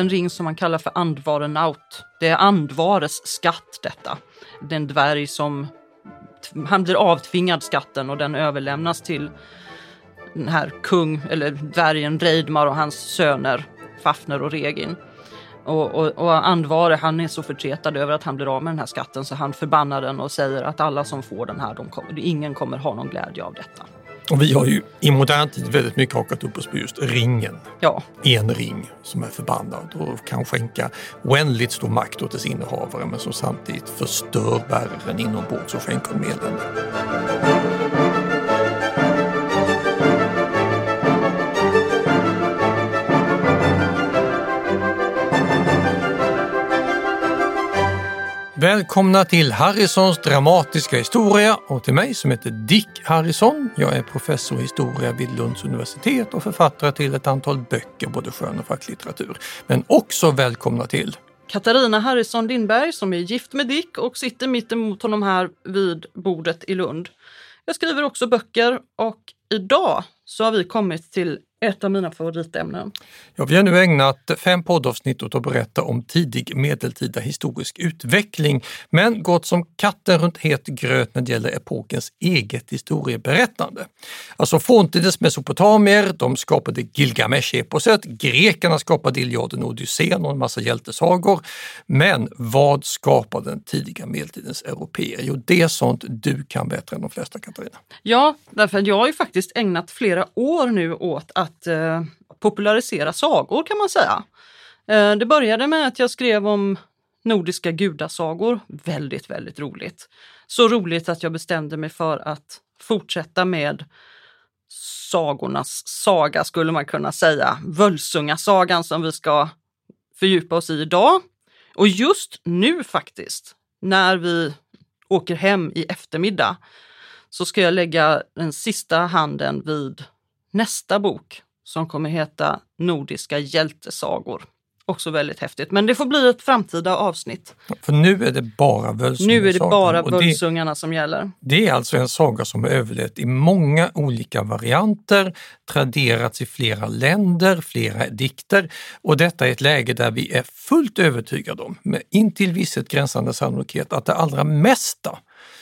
En ring som man kallar för Andvarenaut. Det är Andvares skatt detta. Det är en dvärg som han blir avtvingad skatten och den överlämnas till den här kung eller dvärgen Reidmar och hans söner Fafner och Regin. Och, och, och Andvare han är så förtretad över att han blir av med den här skatten så han förbannar den och säger att alla som får den här, de kommer, ingen kommer ha någon glädje av detta. Och vi har ju i modern tid väldigt mycket hakat upp oss på just ringen. Ja. En ring som är förbannad och kan skänka oändligt stor makt åt dess innehavare men som samtidigt förstör bäraren inombords och skänker dem elände. Välkomna till Harrisons dramatiska historia och till mig som heter Dick Harrison. Jag är professor i historia vid Lunds universitet och författare till ett antal böcker, både skön och facklitteratur. Men också välkomna till Katarina Harrison Lindberg som är gift med Dick och sitter mitt emot honom här vid bordet i Lund. Jag skriver också böcker och idag så har vi kommit till ett av mina favoritämnen. Ja, vi har nu ägnat fem poddavsnitt åt att berätta om tidig medeltida historisk utveckling, men gått som katten runt het gröt när det gäller epokens eget historieberättande. Alltså forntidens mesopotamier, de skapade Gilgamesh-eposet, grekerna skapade Iliaden och Odysseen och en massa hjältesagor. Men vad skapade den tidiga medeltidens europeer? Jo, det är sånt du kan bättre än de flesta, Katarina. Ja, därför att jag har ju faktiskt ägnat flera år nu åt att att eh, popularisera sagor kan man säga. Eh, det började med att jag skrev om nordiska gudasagor. Väldigt, väldigt roligt. Så roligt att jag bestämde mig för att fortsätta med sagornas saga skulle man kunna säga. Völsungasagan som vi ska fördjupa oss i idag. Och just nu faktiskt, när vi åker hem i eftermiddag, så ska jag lägga den sista handen vid nästa bok som kommer heta Nordiska hjältesagor. Också väldigt häftigt, men det får bli ett framtida avsnitt. För nu är det bara Völsungasagan. Nu är det bara Völsungarna som gäller. Det är alltså en saga som har överlevt i många olika varianter, traderats i flera länder, flera dikter och detta är ett läge där vi är fullt övertygade om, med intill visshet gränsande sannolikhet, att det allra mesta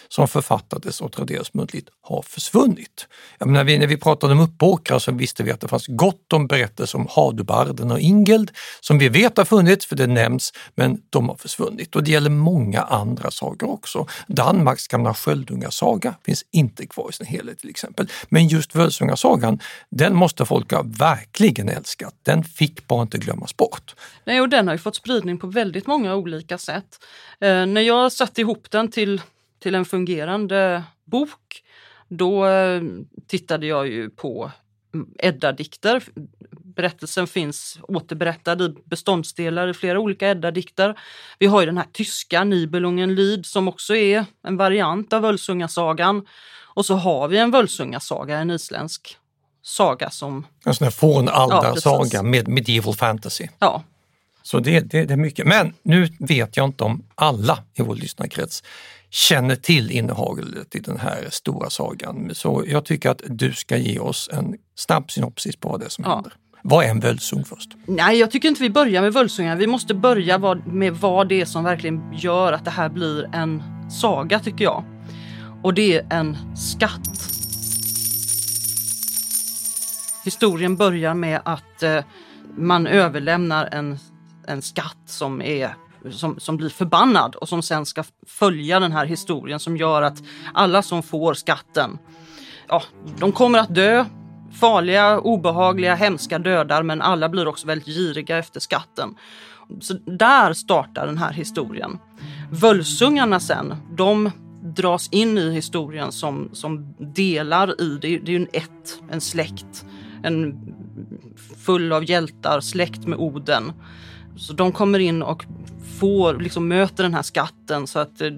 som författades och traderades muntligt har försvunnit. Jag menar, när vi pratade om Uppåkra så visste vi att det fanns gott om berättelser om Hadubarden och Ingeld som vi vet har funnits, för det nämns, men de har försvunnit. Och det gäller många andra sagor också. Danmarks gamla Sköldungasaga finns inte kvar i sin helhet till exempel. Men just Völsungasagan, den måste folk ha verkligen älskat. Den fick bara inte glömmas bort. Nej, och den har ju fått spridning på väldigt många olika sätt. Eh, när jag satte ihop den till till en fungerande bok, då eh, tittade jag ju på mm, Edda-dikter. Berättelsen finns återberättad i beståndsdelar i flera olika Edda-dikter. Vi har ju den här tyska Nibelungen Lid som också är en variant av Völsungasagan. Och så har vi en Völsungasaga, en isländsk saga som... En sån här fornaldarsaga ja, med medieval fantasy. Ja. Så det, det, det är mycket. Men nu vet jag inte om alla i vår lyssnarkrets känner till innehållet i den här stora sagan. Så jag tycker att du ska ge oss en snabb synopsis på vad det är som ja. händer. Vad är en völsung först? Nej, jag tycker inte vi börjar med völsungar. Vi måste börja med vad det är som verkligen gör att det här blir en saga, tycker jag. Och det är en skatt. Historien börjar med att eh, man överlämnar en, en skatt som är som, som blir förbannad och som sen ska följa den här historien som gör att alla som får skatten, ja, de kommer att dö. Farliga, obehagliga, hemska dödar men alla blir också väldigt giriga efter skatten. Så där startar den här historien. Völsungarna sen, de dras in i historien som, som delar i, det, det är ju en ett, en släkt, en full av hjältar, släkt med Oden så de kommer in och får, liksom möter den här skatten så att det,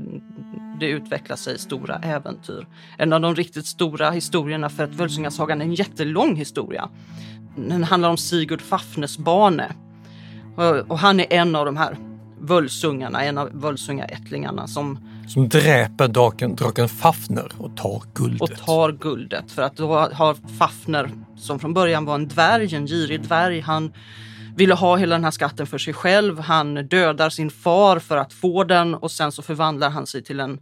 det utvecklar sig stora äventyr. En av de riktigt stora historierna för att Völsungasagan är en jättelång historia. Den handlar om Sigurd Fafnesbane. Och, och han är en av de här Völsungarna, en av Völsungaättlingarna som Som dräper draken, draken Fafner och tar guldet. och tar guldet. För att då har Fafner, som från början var en dvärg, en girig dvärg, han ville ha hela den här skatten för sig själv. Han dödar sin far för att få den och sen så förvandlar han sig till en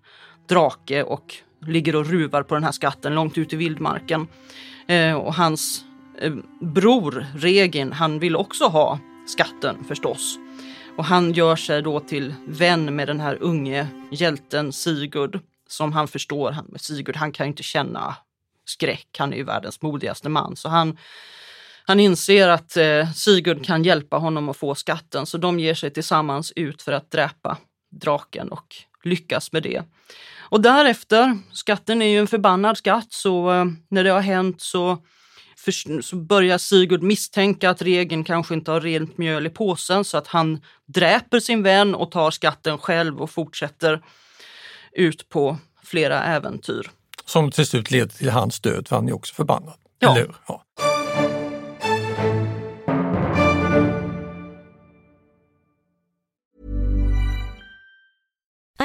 drake och ligger och ruvar på den här skatten långt ut i vildmarken. Eh, och hans eh, bror Regin, han vill också ha skatten förstås. Och han gör sig då till vän med den här unge hjälten Sigurd som han förstår. Han, Sigurd han kan ju inte känna skräck, han är ju världens modigaste man. Så han, han inser att eh, Sigurd kan hjälpa honom att få skatten så de ger sig tillsammans ut för att dräpa draken och lyckas med det. Och därefter, skatten är ju en förbannad skatt så eh, när det har hänt så för, så börjar Sigurd misstänka att regeln kanske inte har rent mjöl i påsen så att han dräper sin vän och tar skatten själv och fortsätter ut på flera äventyr. Som till slut leder till hans död för han är också förbannad. Ja. Ja.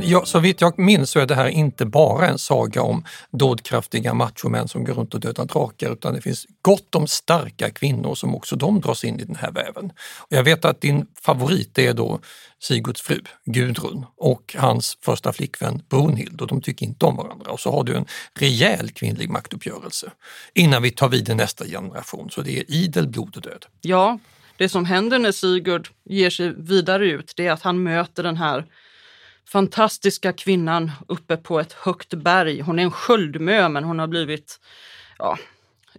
Men jag, så vitt jag minns så är det här inte bara en saga om dådkraftiga machomän som går runt och dödar drakar utan det finns gott om starka kvinnor som också de dras in i den här väven. Och jag vet att din favorit är då Sigurds fru Gudrun och hans första flickvän Brunhild och de tycker inte om varandra. Och så har du en rejäl kvinnlig maktuppgörelse innan vi tar vid i nästa generation. Så det är idel blod och död. Ja, det som händer när Sigurd ger sig vidare ut det är att han möter den här fantastiska kvinnan uppe på ett högt berg. Hon är en sköldmö men hon har blivit ja,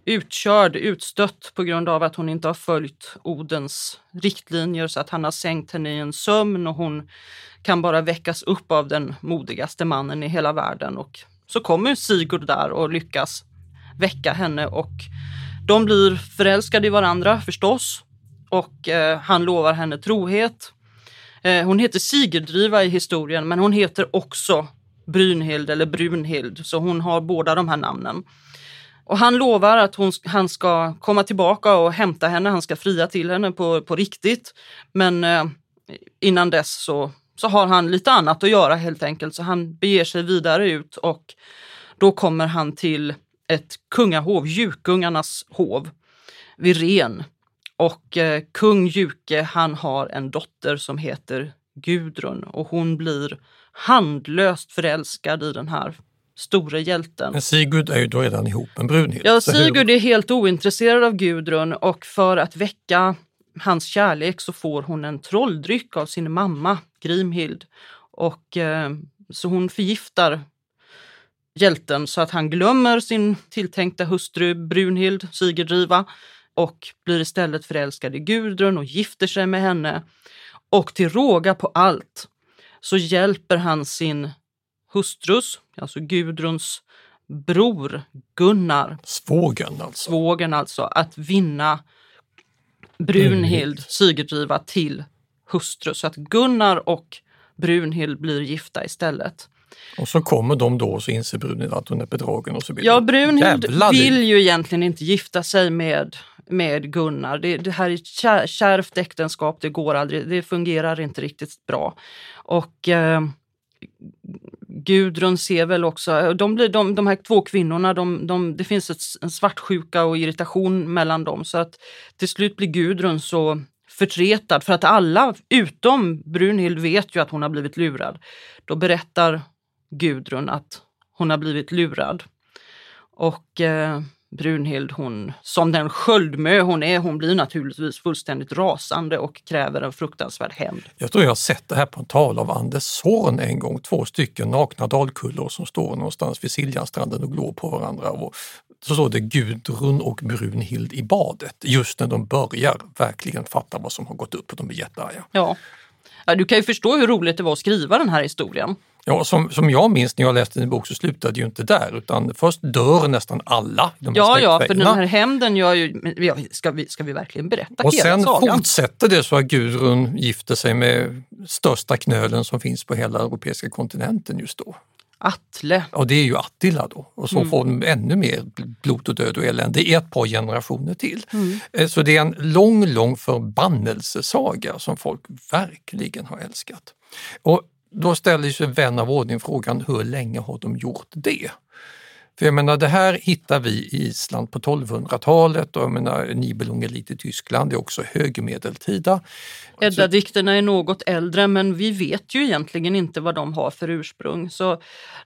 utkörd, utstött på grund av att hon inte har följt Odens riktlinjer så att han har sänkt henne i en sömn och hon kan bara väckas upp av den modigaste mannen i hela världen. Och så kommer Sigurd där och lyckas väcka henne och de blir förälskade i varandra förstås och eh, han lovar henne trohet. Eh, hon heter Sigurdriva i historien men hon heter också Brynhild eller Brunhild så hon har båda de här namnen. Och han lovar att hon, han ska komma tillbaka och hämta henne, han ska fria till henne på, på riktigt. Men eh, innan dess så, så har han lite annat att göra helt enkelt så han beger sig vidare ut och då kommer han till ett kungahov, Jukungarnas hov vid Ren. Och eh, kung Juke han har en dotter som heter Gudrun och hon blir handlöst förälskad i den här store hjälten. Men Sigurd är ju då redan ihop med Brunhild. Ja, Sigurd är helt ointresserad av Gudrun och för att väcka hans kärlek så får hon en trolldryck av sin mamma Grimhild. Och, eh, så hon förgiftar hjälten så att han glömmer sin tilltänkta hustru Brunhild Sigurdriva och blir istället förälskad i Gudrun och gifter sig med henne. Och till råga på allt så hjälper han sin hustrus, alltså Gudruns bror Gunnar, Svågen alltså. svågen alltså, att vinna Brunhild Sigurdriva till hustru. Så att Gunnar och Brunhild blir gifta istället. Och så kommer de då och så inser Brunhild att hon är bedragen och så blir Ja, det Brunhild vill ju egentligen inte gifta sig med, med Gunnar. Det, det här är ett kär, kärvt äktenskap, det går aldrig, det fungerar inte riktigt bra. Och eh, Gudrun ser väl också, de, blir, de, de här två kvinnorna, de, de, det finns ett, en svartsjuka och irritation mellan dem så att till slut blir Gudrun så förtretad för att alla utom Brunhild vet ju att hon har blivit lurad. Då berättar Gudrun att hon har blivit lurad. Och eh, Brunhild, hon, som den sköldmö hon är, hon blir naturligtvis fullständigt rasande och kräver en fruktansvärd hämnd. Jag tror jag har sett det här på en tavla av Anders Zorn en gång. Två stycken nakna dalkullor som står någonstans vid Siljanstranden och glor på varandra. Och så står det Gudrun och Brunhild i badet. Just när de börjar verkligen fatta vad som har gått upp och de är jättearga. Ja. ja, du kan ju förstå hur roligt det var att skriva den här historien. Ja, som, som jag minns när jag läste din bok så slutade det ju inte där utan först dör nästan alla. de Ja, ja, för den här hämnden gör ju... Ja, ska, vi, ska vi verkligen berätta Och hela sen sagan? fortsätter det så att Gudrun gifter sig med största knölen som finns på hela europeiska kontinenten just då. Atle. Och det är ju Attila då. Och så Mm. får de ännu mer blod och död och elände i ett par generationer till. Mm. Eh, Så det är en lång, lång förbannelsesaga som folk verkligen har älskat. Och då ställer sig vän av ordning frågan, hur länge har de gjort det? För jag menar, det här hittar vi i Island på 1200-talet och jag menar, Nibelungen lite i Tyskland, det är också högmedeltida. Edda-dikterna är något äldre men vi vet ju egentligen inte vad de har för ursprung. Så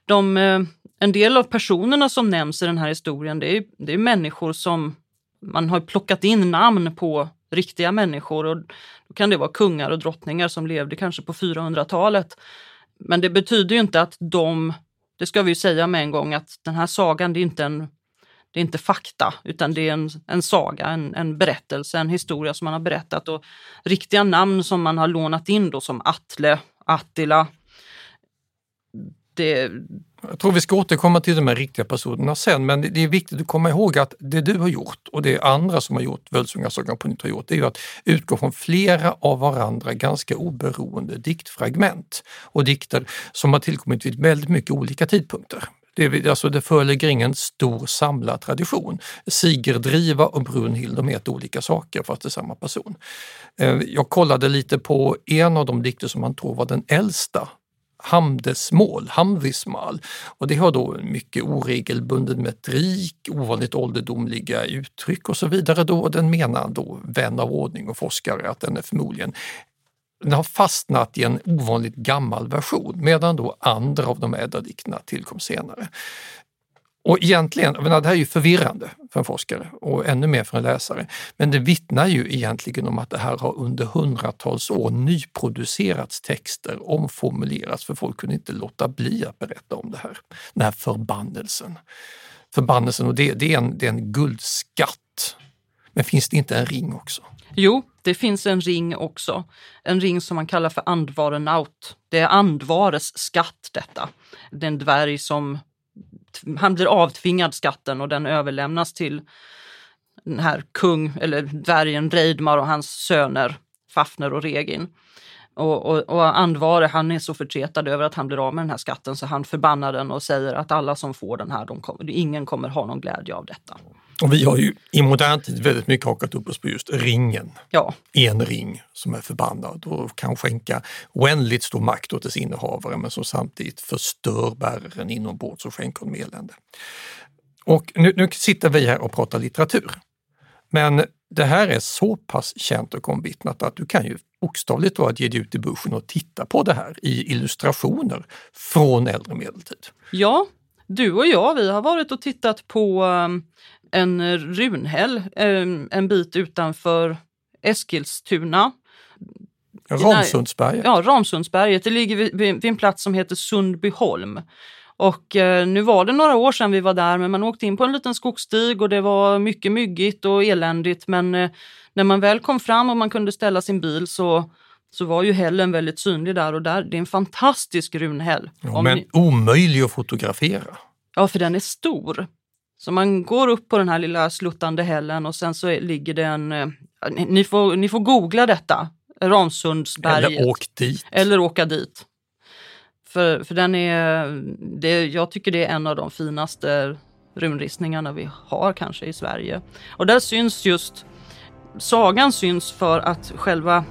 de, eh, en del av personerna som nämns i den här historien det är, det är människor som man har plockat in namn på riktiga människor och då kan det vara kungar och drottningar som levde kanske på 400-talet. Men det betyder ju inte att de, det ska vi ju säga med en gång, att den här sagan det är inte en det är inte fakta, utan det är en, en saga, en, en berättelse, en historia som man har berättat. Och riktiga namn som man har lånat in då som Atle, Attila. Det, Jag tror vi ska återkomma till de här riktiga personerna sen, men det är viktigt att komma ihåg att det du har gjort och det andra som har gjort Völsungasagan på nytt har gjort, det är ju att utgå från flera av varandra ganska oberoende diktfragment och dikter som har tillkommit vid väldigt mycket olika tidpunkter. Det, är- alltså det föreligger ingen stor samlad tradition. Sigurdriva och Brunhild de heter olika saker fast det är samma person. Eh, jag kollade lite på en av de dikter som man tror var den äldsta Hamdesmål, Hamdismal. Och det har då mycket oregelbunden metrik, ovanligt ålderdomliga uttryck och så vidare. Då. Och den menar då vän av ordning och forskare att den är förmodligen den har fastnat i en ovanligt gammal version medan då andra av de ädla dikterna tillkom senare. Och egentligen, jag menar, det här är ju förvirrande för en forskare och ännu mer för en läsare. Men det vittnar ju egentligen om att det här har under hundratals år nyproducerats texter, omformulerats för folk kunde inte låta bli att berätta om det här. Den här förbannelsen. Förbannelsen och det, det, är, en, det är en guldskatt. Men finns det inte en ring också? jo, det finns en ring också. En ring som man kallar för Andvarenaut. Det är Andvares skatt detta. Det är en dvärg som han blir avtvingad skatten och den överlämnas till den här kung eller dvärgen Reidmar och hans söner Fafner och Regin. Och, och, och Andvare han är så förtretad över att han blir av med den här skatten så han förbannar den och säger att alla som får den här, de kommer, ingen kommer ha någon glädje av detta. Och vi har ju i modern tid väldigt mycket hakat upp oss på just ringen. Ja, En ring som är förbannad och kan skänka oändligt stor makt åt dess innehavare men som samtidigt förstör bäraren inombords och skänker honom elände. Och nu, nu sitter vi här och pratar litteratur. Men det här är så pass känt och omvittnat att du kan ju bokstavligt talat ge dig ut i buschen och titta på det här i illustrationer från äldre medeltid. Ja, du och jag, vi har varit och tittat på en runhäll um, en bit utanför Eskilstuna. Ramsundsberget. Ja, Ramsundsberget. Det ligger vid en plats som heter Sundbyholm. Och eh, nu var det några år sedan vi var där, men man åkte in på en liten skogsstig och det var mycket myggigt och eländigt. Men eh, när man väl kom fram och man kunde ställa sin bil så, så var ju hällen väldigt synlig där och där, det är en fantastisk runhäll. Ja, men ni... omöjlig att fotografera. Ja, för den är stor. Så man går upp på den här lilla sluttande hällen och sen så ligger det en... Eh, ni, får, ni får googla detta, Ramsundsberget. Eller åk dit. Eller åka dit. För, för den är, det, jag tycker det är en av de finaste runristningarna vi har kanske i Sverige. Och där syns just, sagan syns för att själva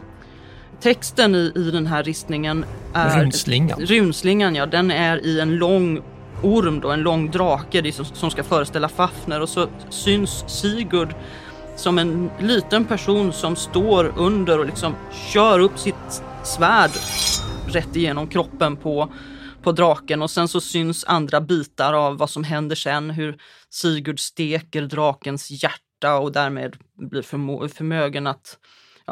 texten i, i den här ristningen är... Runslingan. Runslingan ja, den är i en lång orm då, en lång drake som, som ska föreställa Fafner. Och så syns Sigurd som en liten person som står under och liksom kör upp sitt svärd rätt igenom kroppen på, på draken. Och sen så syns andra bitar av vad som händer sen, hur Sigurd steker drakens hjärta och därmed blir förmögen att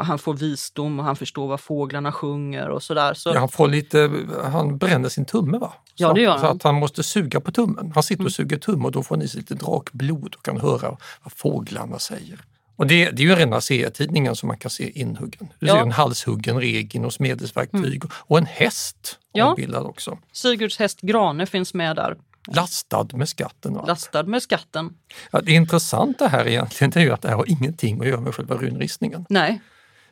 han får visdom och han förstår vad fåglarna sjunger och sådär. Så... Ja, han, får lite, han bränner sin tumme va? Så, ja, det gör han. så att han måste suga på tummen. Han sitter och mm. suger tumme och då får ni lite drakblod och kan höra vad fåglarna säger. Och det, det är ju rena serietidningen som man kan se inhuggen. Du ja. ser en halshuggen Regin och smedesverktyg mm. och en häst ja. avbildad också. Sigurds häst Grane finns med där. Lastad med skatten. Va? Lastad med skatten. Ja, det intressanta här egentligen är ju att det här har ingenting att göra med själva runristningen. Nej.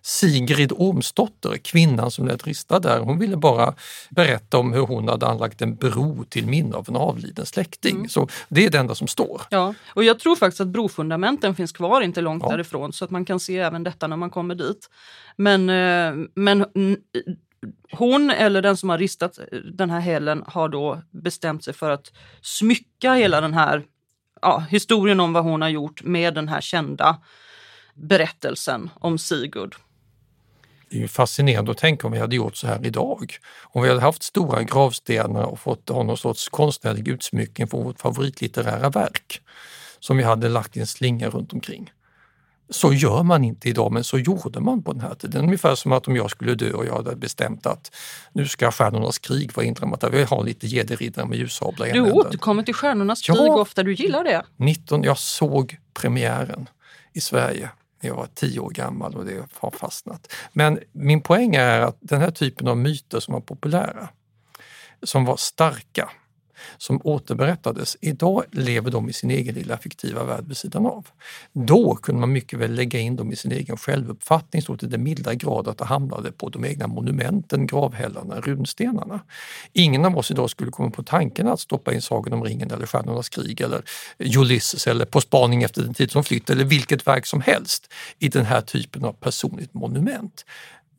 Sigrid Ormsdotter, kvinnan som lät rista där, hon ville bara berätta om hur hon hade anlagt en bro till minne av en avliden släkting. Mm. Så det är det enda som står. Ja, och jag tror faktiskt att brofundamenten finns kvar inte långt ja. därifrån så att man kan se även detta när man kommer dit. Men, eh, men hon eller den som har ristat den här hälen har då bestämt sig för att smycka hela den här ja, historien om vad hon har gjort med den här kända berättelsen om Sigurd. Det är fascinerande att tänka om vi hade gjort så här idag. Om vi hade haft stora gravstenar och fått ha någon sorts konstnärlig utsmyckning för vårt favoritlitterära verk som vi hade lagt i en slinga runt omkring. Så gör man inte idag, men så gjorde man på den här tiden. Ungefär som att om jag skulle dö och jag hade bestämt att nu ska Stjärnornas krig vara indramat, jag vill ha lite gederiddare med ljussablar i Du återkommer till Stjärnornas krig ja, ofta, du gillar det? 19, jag såg premiären i Sverige när jag var tio år gammal och det har fastnat. Men min poäng är att den här typen av myter som var populära, som var starka, som återberättades. Idag lever de i sin egen lilla fiktiva värld vid sidan av. Då kunde man mycket väl lägga in dem i sin egen självuppfattning så till den milda grad att det hamnade på de egna monumenten, gravhällarna, runstenarna. Ingen av oss idag skulle komma på tanken att stoppa in Sagan om ringen eller Stjärnornas krig eller Ulysses eller På spaning efter den tid som flytt eller vilket verk som helst i den här typen av personligt monument.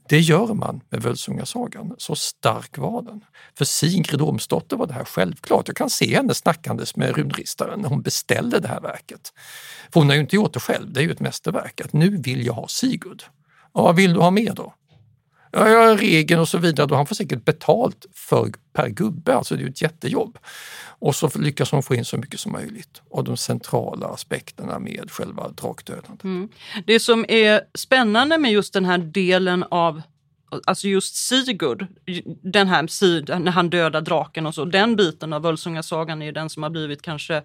Det gör man med Völsungasagan. Så stark var den. För Sigrid Ormsdotter var det här självklart. Jag kan se henne snackandes med runristaren när hon beställde det här verket. För hon har ju inte gjort det själv, det är ju ett mästerverk. Att nu vill jag ha Sigurd. Ja, vad vill du ha mer då? Ja, jag har regeln och så vidare. Då han får säkert betalt för per gubbe, alltså det är ju ett jättejobb. Och så lyckas hon få in så mycket som möjligt av de centrala aspekterna med själva drakdödandet. Mm. Det som är spännande med just den här delen av Alltså just Sigurd, den här sidan när han dödar draken och så, den biten av Völsungasagan är den som har blivit kanske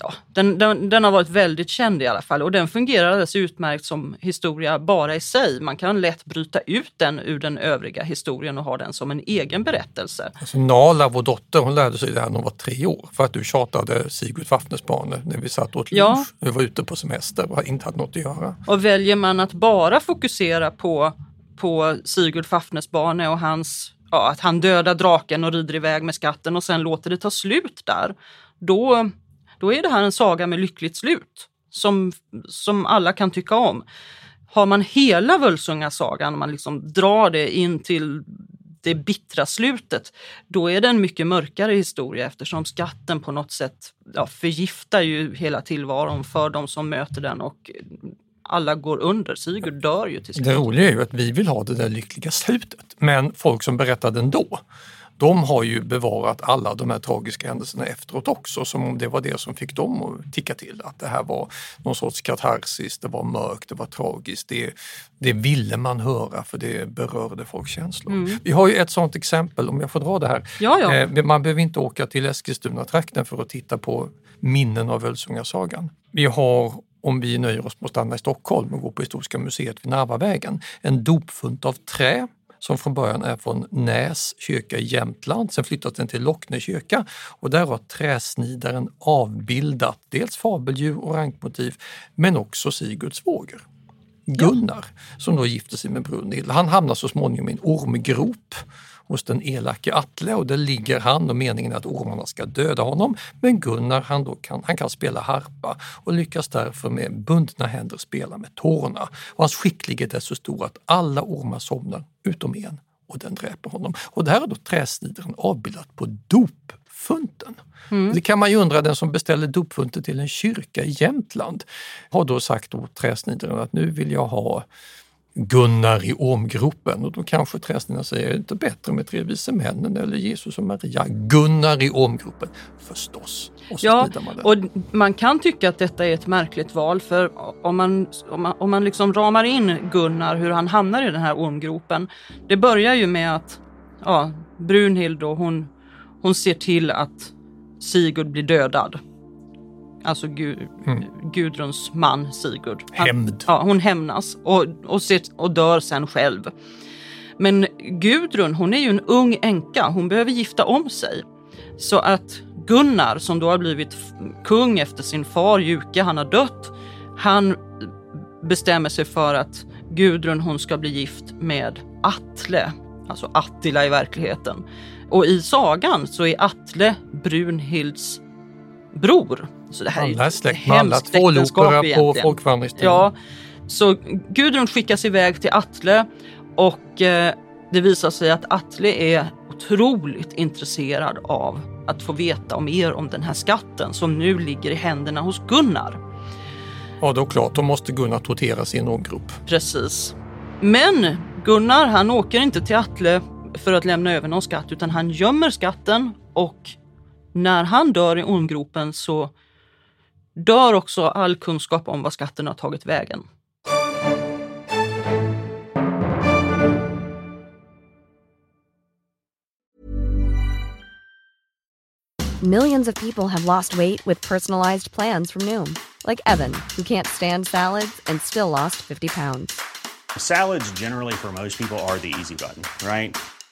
ja, den, den, den, har varit väldigt känd i alla fall och den fungerar alldeles utmärkt som historia bara i sig. Man kan lätt bryta ut den ur den övriga historien och ha den som en egen berättelse. Alltså Nala, vår dotter, hon lärde sig det här när hon var tre år för att du tjatade Sigurd Fafnersbane när vi satt åt lunch. Ja. Vi var ute på semester och inte hade något att göra. Och väljer man att bara fokusera på, på Sigurd Fafnersbane och hans Ja, att han dödar draken och rider iväg med skatten och sen låter det ta slut där. Då, då är det här en saga med lyckligt slut som, som alla kan tycka om. Har man hela Völsungasagan, man liksom drar det in till det bittra slutet, då är det en mycket mörkare historia eftersom skatten på något sätt ja, förgiftar ju hela tillvaron för de som möter den och alla går under. Sigurd dör ju till slut. Det roliga är ju att vi vill ha det där lyckliga slutet, men folk som berättar den då de har ju bevarat alla de här tragiska händelserna efteråt också som om det var det som fick dem att ticka till. Att det här var någon sorts katarsis, det var mörkt, det var tragiskt. Det, det ville man höra för det berörde folks känslor. Mm. Vi har ju ett sådant exempel, om jag får dra det här. Ja, ja. Eh, man behöver inte åka till Eskilstuna-trakten för att titta på minnen av Völsungasagan. Vi har om vi nöjer oss med att stanna i Stockholm och gå på Historiska museet vid Narvavägen, en dopfunt av trä som från början är från Näs kyrka i Jämtland. Sen flyttas den till Lockne kyrka och där har träsnidaren avbildat dels fabeldjur och rankmotiv men också Sigurd svåger. Gunnar, som då gifter sig med Brunhild. Han hamnar så småningom i en ormgrop hos den elake Atle och där ligger han och meningen är att ormarna ska döda honom. Men Gunnar han, då kan, han kan spela harpa och lyckas därför med bundna händer spela med tårna. Och hans skicklighet är så stor att alla ormar somnar utom en och den dräper honom. Och det här är då träsnidaren avbildat på dopfunten. Mm. Det kan man ju undra, den som beställer dopfunten till en kyrka i Jämtland har då sagt åt träsnidaren att nu vill jag ha Gunnar i ormgropen och då kanske träsnidaren säger, är det inte bättre med tre vise männen eller Jesus och Maria? Gunnar i ormgropen, förstås. Och Ja, man och man kan tycka att detta är ett märkligt val för om man, om man, om man liksom ramar in Gunnar, hur han hamnar i den här ormgropen. Det börjar ju med att ja, Brunhild då, hon, hon ser till att Sigurd blir dödad. Alltså Gu, Mm. Gudruns man Sigurd. Han- Hämnd. Ja, hon hämnas och, och, ser, och dör sen själv. Men Gudrun, hon är ju en ung änka. Hon behöver gifta om sig. Så att Gunnar, som då har blivit kung efter sin far Juke, han har dött. Han bestämmer sig för att Gudrun, hon ska bli gift med Atle, alltså Attila i verkligheten. Och i sagan så är Atle Brunhilds bror. Så det här Alla är släkt med alla tvålopera på folkvandringstiden. Ja, så Gudrun skickas iväg till Atle och eh, det visar sig att Atle är otroligt intresserad av att få veta mer om den här skatten som nu ligger i händerna hos Gunnar. ja, då klart, då måste Gunnar torteras i en ormgrop. Precis. Men Gunnar han åker inte till Atle för att lämna över någon skatt utan han gömmer skatten och när han dör i ormgropen så dör också all kunskap om vad skatten har tagit vägen. Millions of people have lost weight with personalized plans from Noom, like Evan, who can't stand salads and still lost 50 pounds. Salads, generally, for most people, are the easy button, right?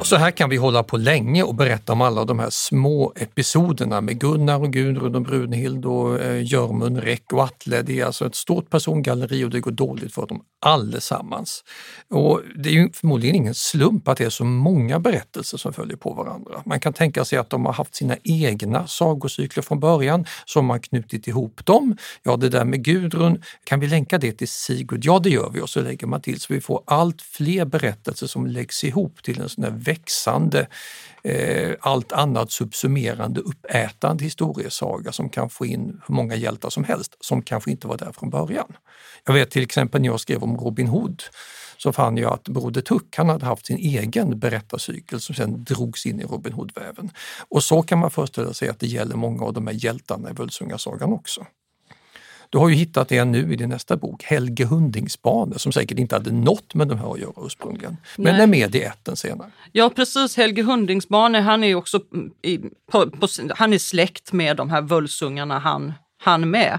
Ja, så här kan vi hålla på länge och berätta om alla de här små episoderna med Gunnar och Gudrun och Brunhild och eh, Görmund, Räck och Atle. Det är alltså ett stort persongalleri och det går dåligt för dem allesammans. Och det är ju förmodligen ingen slump att det är så många berättelser som följer på varandra. Man kan tänka sig att de har haft sina egna sagocykler från början som har knutit ihop dem. Ja, det där med Gudrun, kan vi länka det till Sigurd? Ja, det gör vi och så lägger man till så vi får allt fler berättelser som läggs ihop till en sån här växande, eh, allt annat subsumerande, uppätande historiesaga som kan få in hur många hjältar som helst som kanske inte var där från början. Jag vet till exempel när jag skrev om Robin Hood så fann jag att Broder Tuck han hade haft sin egen berättarcykel som sen drogs in i Robin Hood-väven. Och så kan man föreställa sig att det gäller många av de här hjältarna i Völsungasagan också. Du har ju hittat en nu i din nästa bok, Helge Hundingsbane, som säkert inte hade något med de här att göra ursprungligen, men Nej. är med i ätten senare. Ja precis, Helge Hundingsbane han är också i, på, på, han är släkt med de här völsungarna han, han med.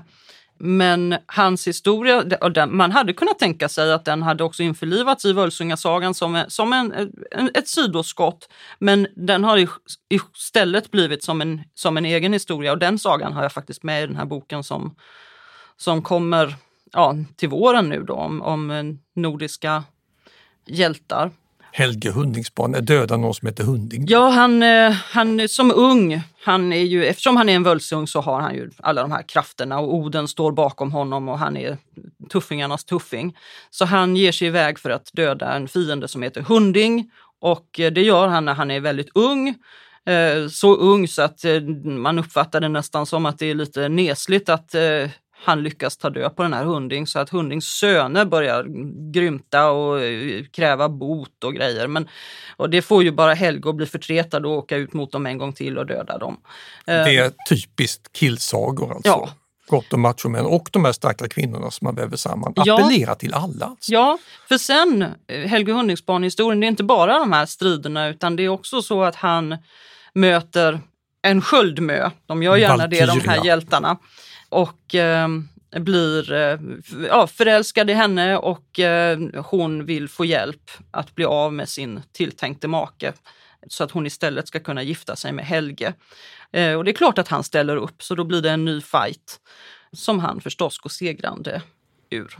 Men hans historia, man hade kunnat tänka sig att den hade också införlivats i Völsungasagan som, som en, en, ett sidoskott. Men den har istället blivit som en, som en egen historia och den sagan har jag faktiskt med i den här boken som, som kommer ja, till våren nu då om, om eh, nordiska hjältar. Helge Hundingsbane dödar någon som heter Hunding. Ja, han, eh, han som ung, han är ju, eftersom han är en völsung så har han ju alla de här krafterna och Oden står bakom honom och han är tuffingarnas tuffing. Så han ger sig iväg för att döda en fiende som heter Hunding och eh, det gör han när han är väldigt ung. Så ung så att man uppfattar det nästan som att det är lite nesligt att han lyckas ta död på den här Hunding så att Hundings söner börjar grymta och eh, kräva bot och grejer. Men, och det får ju bara Helge att bli förtretad och åka ut mot dem en gång till och döda dem. Eh, Det är typiskt killsagor alltså. Ja. Gott om machomän och de här starka kvinnorna som man väver samman. Ja. Appellerar till alla. Alltså. Ja, för sen eh, Helge Hundingsbane-historien, det är inte bara de här striderna utan det är också så att han möter en sköldmö. De gör gärna det, de här Valkyria. hjältarna. Och eh, blir eh, ja, förälskad i henne och eh, hon vill få hjälp att bli av med sin tilltänkte make så att hon istället ska kunna gifta sig med Helge. Eh, och det är klart att han ställer upp, så då blir det en ny fight som han förstås går segrande ur.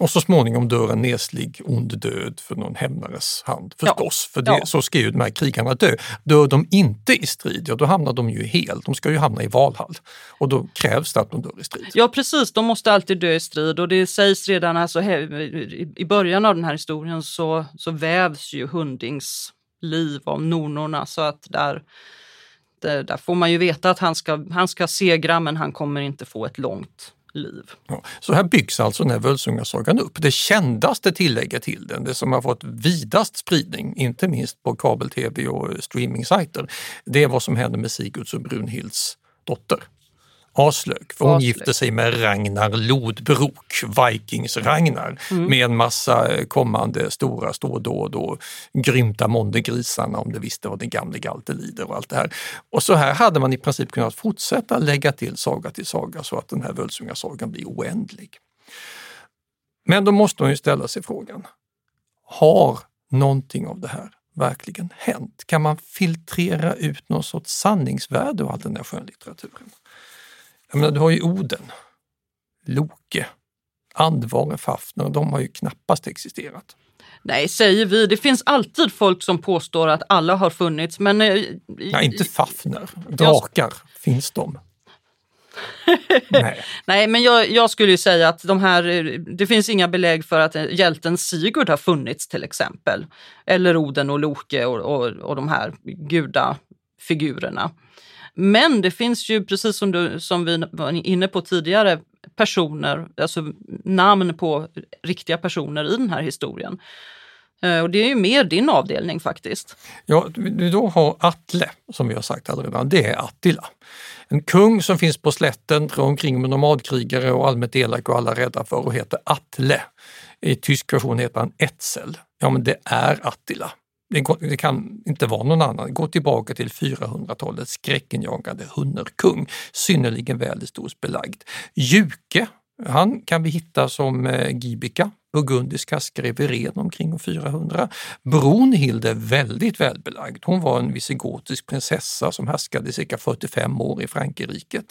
Och så småningom dör en neslig ond död för någon hämnares hand förstås. För det, Ja. så ska ju de här krigarna dö. Dör de inte i strid, ja då hamnar de ju helt. De ska ju hamna i Valhall. Och då krävs det att de dör i strid. Ja precis, de måste alltid dö i strid och det sägs redan alltså, i- början av den här historien så, så vävs ju Hundings liv av nornorna så att där, där får man ju veta att han ska, han ska segra men han kommer inte få ett långt liv. Ja, så här byggs alltså den här Völsungasagan upp. Det kändaste tillägget till den, det som har fått vidast spridning, inte minst på kabel-tv och streamingsajter, det är vad som händer med Sigurds och Brunhilds dotter. Aslög, för hon Aslög. gifte sig med Ragnar Lodbrok, Vikings-Ragnar, med en massa eh, kommande stora stådåd och grymta mondegrisarna om det visste vad den gamle Galte lider och allt det här. Och så här hade man i princip kunnat fortsätta lägga till saga till saga så att den här Völsungasagan blir oändlig. Men då måste man ju ställa sig frågan, har någonting av det här verkligen hänt? Kan man filtrera ut någon sorts sanningsvärde av all den här skönlitteraturen? Jag menar, du har ju Oden, Loke, Andvare, Fafner, de har ju knappast existerat. Nej, säger vi. Det finns alltid folk som påstår att alla har funnits men... eh, Nej, inte Fafner. Drakar, finns de? Nej. Nej, men jag, jag skulle ju säga att de här, eh, det finns inga belägg för att eh, hjälten Sigurd har funnits till exempel. Eller Oden och Loke och, och, och de här gudafigurerna. Men det finns ju, precis som, du, som vi var inne på tidigare, personer, alltså namn på riktiga personer i den här historien. Eh, och det är ju mer din avdelning faktiskt. Ja, du då har Atle, som vi har sagt redan, det är Attila. En kung som finns på slätten, drar omkring med nomadkrigare och allmänt elak och alla rädda för och heter Atle. I tysk version heter han Etzel. Ja, men det är Attila. Det, går, det kan inte vara någon annan. Gå tillbaka till 400-talets skräckenjagande hunnerkung, synnerligen väl historiskt belagd. Juke, han kan vi hitta som eh, Gibika, burgundiska skreveren omkring år 400. Brunhild är väldigt välbelagd. Hon var en visigotisk prinsessa som härskade i cirka 45 år i Frankrike.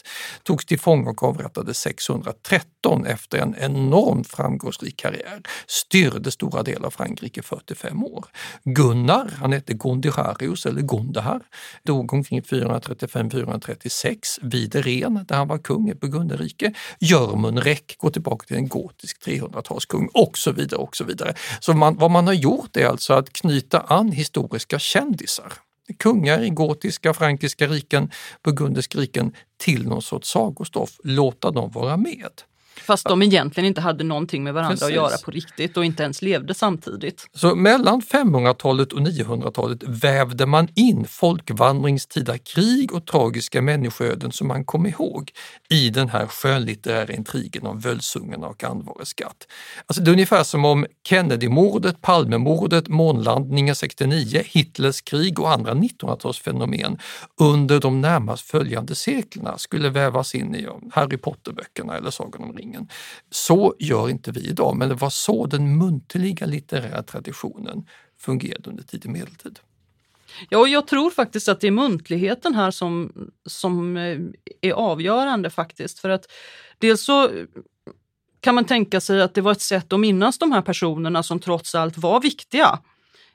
Togs till fånga och avrättades 613 efter en enormt framgångsrik karriär. Styrde stora delar av Frankrike 45 år. Gunnar, han hette Gondiharius eller Gondahar, dog omkring 435-436 vid Ren där han var kung i Burgunderrike. Jörmunrek går tillbaka till en gotisk 300-talskung och så vidare. och Så vidare. Så man, vad man har gjort är alltså att knyta an historiska kändisar kungar i gotiska, frankiska riken, burgundiska riken till någon sorts sagostoff, låta dem vara med. Fast de egentligen inte hade någonting med varandra Precis. att göra på riktigt och inte ens levde samtidigt. Så mellan 500-talet och 900-talet vävde man in folkvandringstida krig och tragiska människoöden som man kom ihåg i den här skönlitterära intrigen om Völsungarna och Andvare skatt. Alltså det är ungefär som om Kennedy-mordet, Palmemordet, månlandningen 69, Hitlers krig och andra 1900-talsfenomen under de närmast följande seklerna skulle vävas in i Harry Potter-böckerna eller Sagan om samlingen. Så gör inte vi idag, men det var så den muntliga litterära traditionen fungerade under tidig medeltid. Ja, och jag tror faktiskt att det är muntligheten här som, som eh, är avgörande faktiskt. För att dels så kan man tänka sig att det var ett sätt att minnas de här personerna som trots allt var viktiga.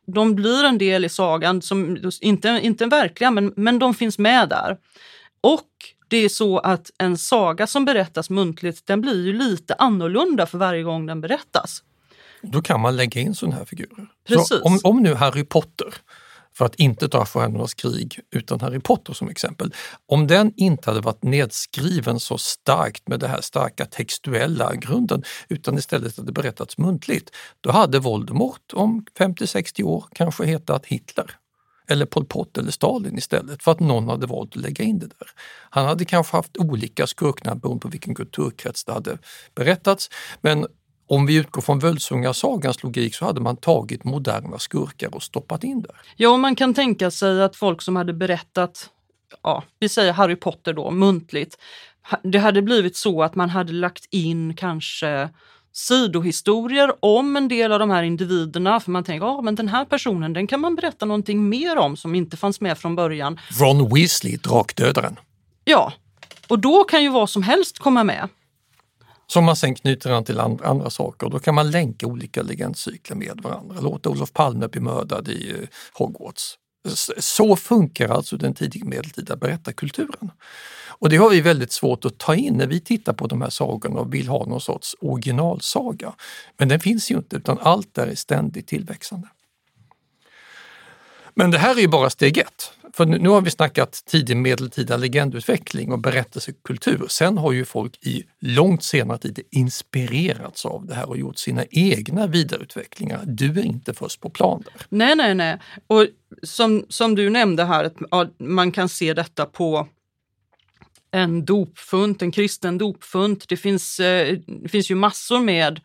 De blir en del i sagan, som inte, inte verkliga, men, men de finns med där. Och det är så att en saga som berättas muntligt, den blir ju lite annorlunda för varje gång den berättas. Då kan man lägga in sådana här figurer. Precis. Så om, om nu Harry Potter, för att inte ta Stjärnornas krig utan Harry Potter som exempel, om den inte hade varit nedskriven så starkt med det här starka textuella grunden utan istället hade berättats muntligt, då hade Voldemort om 50-60 år kanske hetat Hitler eller Pol Pot eller Stalin istället för att någon hade valt att lägga in det där. Han hade kanske haft olika skurknamn beroende på vilken kulturkrets det hade berättats. Men om vi utgår från Völsungasagans logik så hade man tagit moderna skurkar och stoppat in där. Ja, och man kan tänka sig att folk som hade berättat, ja, vi säger Harry Potter då, muntligt, det hade blivit så att man hade lagt in kanske sidohistorier om en del av de här individerna. För man tänker, ja men den här personen den kan man berätta någonting mer om som inte fanns med från början. Ron Weasley, drakdödaren. Ja, och då kan ju vad som helst komma med. Som man sen knyter an till andra, andra saker. Då kan man länka olika legendcykler med varandra. Låta Olof Palme bli mördad i eh, Hogwarts. Så funkar alltså den tidiga medeltida berättarkulturen. Och det har vi väldigt svårt att ta in när vi tittar på de här sagorna och vill ha någon sorts originalsaga. Men den finns ju inte utan allt där är ständigt tillväxande. Men det här är ju bara steg ett. För nu har vi snackat tidig medeltida legendutveckling och berättelsekultur. Sen har ju folk i långt senare tid inspirerats av det här och gjort sina egna vidareutvecklingar. Du är inte först på plan där. Nej, nej, nej. Och som, som du nämnde här, att man kan se detta på en dopfunt, en kristen dopfunt. Det finns, eh, det finns ju massor med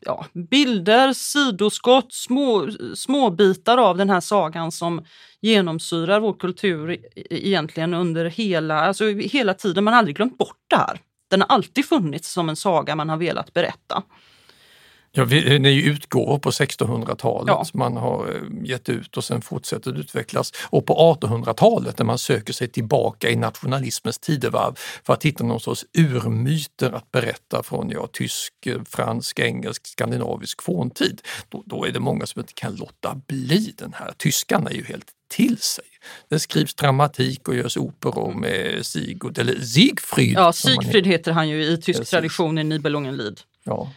ja, bilder, sidoskott, små, små bitar av den här sagan som genomsyrar vår kultur e-, e-, egentligen under hela, alltså hela tiden. Man har aldrig glömt bort det här. Den har alltid funnits som en saga man har velat berätta. Ja, det är ju utgåvor på 1600-talet ja. man har eh, gett ut och sen fortsätter det utvecklas. Och på 1800-talet när man söker sig tillbaka i nationalismens tidevarv för att hitta någon sorts urmyter att berätta från ja, tysk, eh, fransk, engelsk, skandinavisk forntid. Då, då är det många som inte kan låta bli den här. Tyskarna är ju helt till sig. Det skrivs dramatik och görs operor med Sigurd, eller Siegfried. Ja, Siegfried heter han ju i tysk tradition i Nibelungenlied. Ja.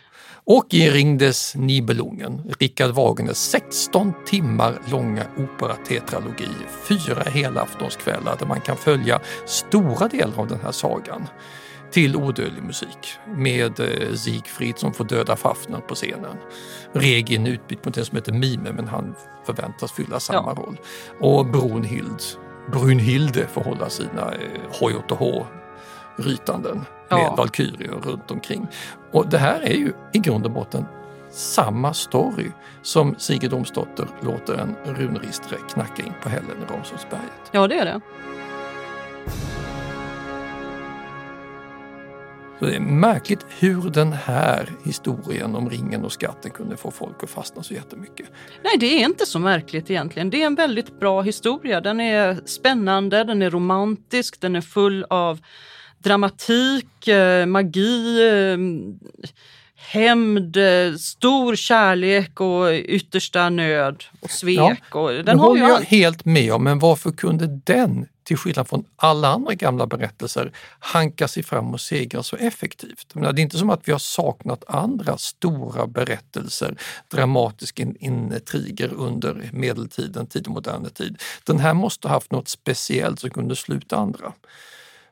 Och i Ringdes Nibelungen, Richard Wagners 16 timmar långa operatetralogi, fyra helaftonskvällar där man kan följa stora delar av den här sagan till odödlig musik med eh, Siegfried som får döda Fafner på scenen. Regin utbytt mot en som heter Mime men han förväntas fylla samma ja. roll. Och Brunhild, Brunhilde får hålla sina eh, HJH rytanden med ja. valkyrier runt omkring. Och det här är ju i grund och botten samma story som Sigrid Domsdotter låter en runristre knacka in på hällen i Ramsundsberget. Ja, det är det. Så det är märkligt hur den här historien om ringen och skatten kunde få folk att fastna så jättemycket. Nej, det är inte så märkligt egentligen. Det är en väldigt bra historia. Den är spännande, den är romantisk, den är full av dramatik, eh, magi, eh, hämnd, eh, stor kärlek och yttersta nöd och svek. Ja, och den håller jag helt med om, men varför kunde den till skillnad från alla andra gamla berättelser, hankar sig fram och segrar så effektivt. Men det är inte som att vi har saknat andra stora berättelser, dramatiska intriger under medeltiden, tidig modern tid. Den här måste ha haft något speciellt som kunde sluta andra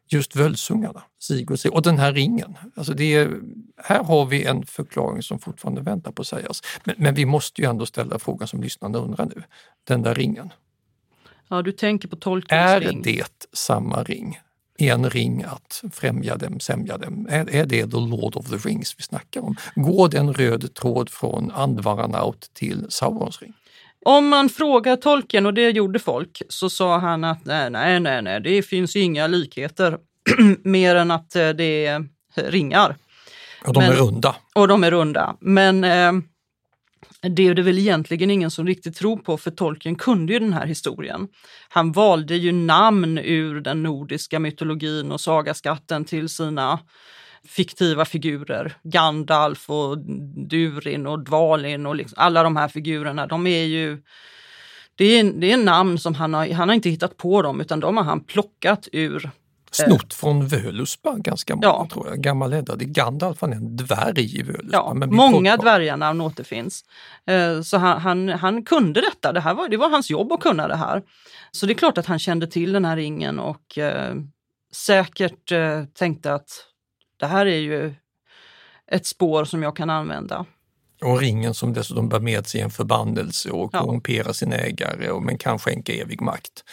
just Völsungarna, Sigurd och den här ringen. Alltså det är, här har vi en förklaring som fortfarande väntar på att sägas. Men, men vi måste ju ändå ställa frågan som lyssnarna undrar nu. Den där ringen. Ja, du tänker på tolkningsring. Är det samma ring? En ring att främja dem, sämja dem. Är, är det the Lord of the Rings vi snackar om? Går det en röd tråd från Andvaranaut till Saurons ring? Om man frågar tolken, och det gjorde folk, så sa han att nej, nej, nej, nej det finns inga likheter mer än att eh, det är ringar. Och de Men, är runda. Och de är runda. Men eh, det är det väl egentligen ingen som riktigt tror på, för tolken kunde ju den här historien. Han valde ju namn ur den nordiska mytologin och sagaskatten till sina fiktiva figurer. Gandalf och Durin och Dvalin och liksom, alla de här figurerna, de är ju det är, det är namn som han har, han har inte hittat på dem utan de har han plockat ur Snott från Völuspa ganska många ja. tror jag. Gammal Edda. Det är Gandalf, han är en dvärg i Völuspa. Ja, många dvärgarnamn återfinns. Eh, så han, han, han, kunde detta, det, här var, det var hans jobb att kunna det här. Så det är klart att han kände till den här ringen och eh, säkert eh, tänkte att det här är ju ett spår som jag kan använda. Och ringen som dessutom bär med sig en förbannelse och ja. korrumperar sin ägare och men kan skänka evig makt.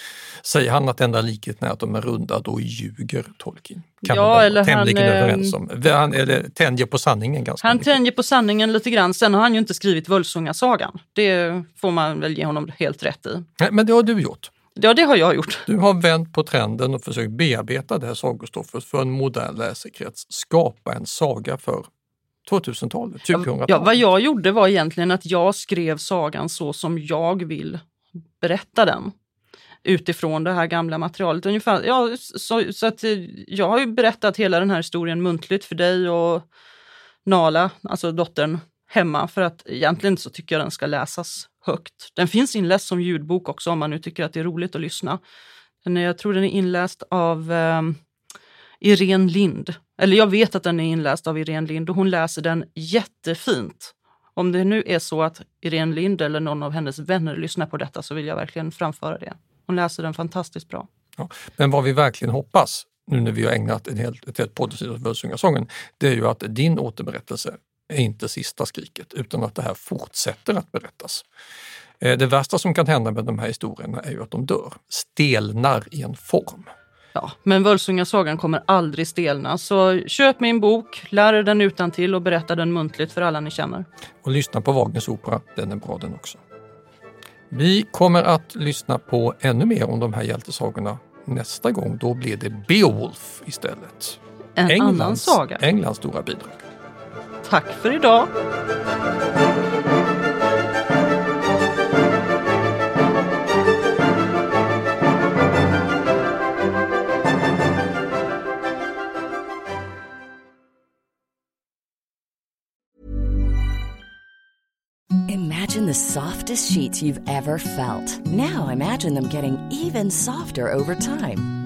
Säger han att enda likheten är att de är runda, då ljuger Tolkien. Kan ja, eller tämligen han, överens om. Han eller, tänjer på sanningen ganska Han mycket. tänjer på sanningen lite grann. Sen har han ju inte skrivit Völsungasagan. Det får man väl ge honom helt rätt i. Nej, men det har du gjort. Ja, det har jag gjort. Du har vänt på trenden och försökt bearbeta det här sagostoffet för en modern läsekrets. Skapa en saga för 2000-talet, 2000-talet. Ja, vad jag gjorde var egentligen att jag skrev sagan så som jag vill berätta den utifrån det här gamla materialet. Ungefär, ja, så, så att jag har ju berättat hela den här historien muntligt för dig och Nala, alltså dottern, hemma för att egentligen så tycker jag den ska läsas högt. Den finns inläst som ljudbok också om man nu tycker att det är roligt att lyssna. Den är, jag tror den är inläst av eh, Irene Lind. Eller jag vet att den är inläst av Irene Lind och hon läser den jättefint. Om det nu är så att Irene Lind eller någon av hennes vänner lyssnar på detta så vill jag verkligen framföra det. Hon läser den fantastiskt bra. Ja, men vad vi verkligen hoppas nu när vi har ägnat en hel ett helt poddavsnitt åt Völsungasången, det är ju att din återberättelse är inte sista skriket utan att det här fortsätter att berättas. Eh, det värsta som kan hända med de här historierna är ju att de dör, stelnar i en form. Ja, men Völsungasagan kommer aldrig stelna. Så köp min bok, lär er den utan till och berätta den muntligt för alla ni känner. Och lyssna på Wagners opera, den är bra den också. Vi kommer att lyssna på ännu mer om de här hjältesagorna nästa gång. Då blir det Beowulf istället. En Englands, annan saga. Englands stora bidrag. Tack för idag! Imagine the softest sheets you've ever felt. Now imagine them getting even softer over time.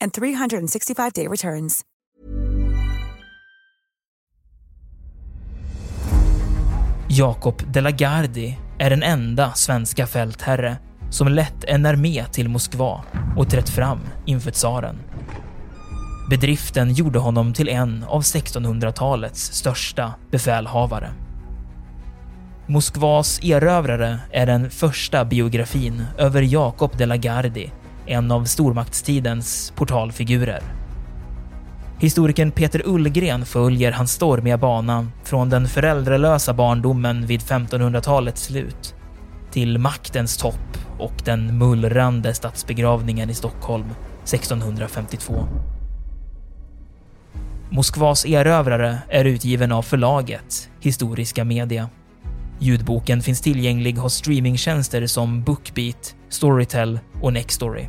and 365-day returns. Jacob de la Gardie är den enda svenska fältherre som lett en armé till Moskva och trätt fram inför tsaren. Bedriften gjorde honom till en av 1600-talets största befälhavare. Moskvas erövrare är den första biografin över Jacob de la Gardie, en av stormaktstidens portalfigurer. Historikern Peter Ullgren följer hans stormiga bana från den föräldralösa barndomen vid 1500-talets slut till maktens topp och den mullrande statsbegravningen i Stockholm 1652. Moskvas erövrare är utgiven av förlaget Historiska Media. Ljudboken finns tillgänglig hos streamingtjänster som Bookbeat, Storytel och Nextory.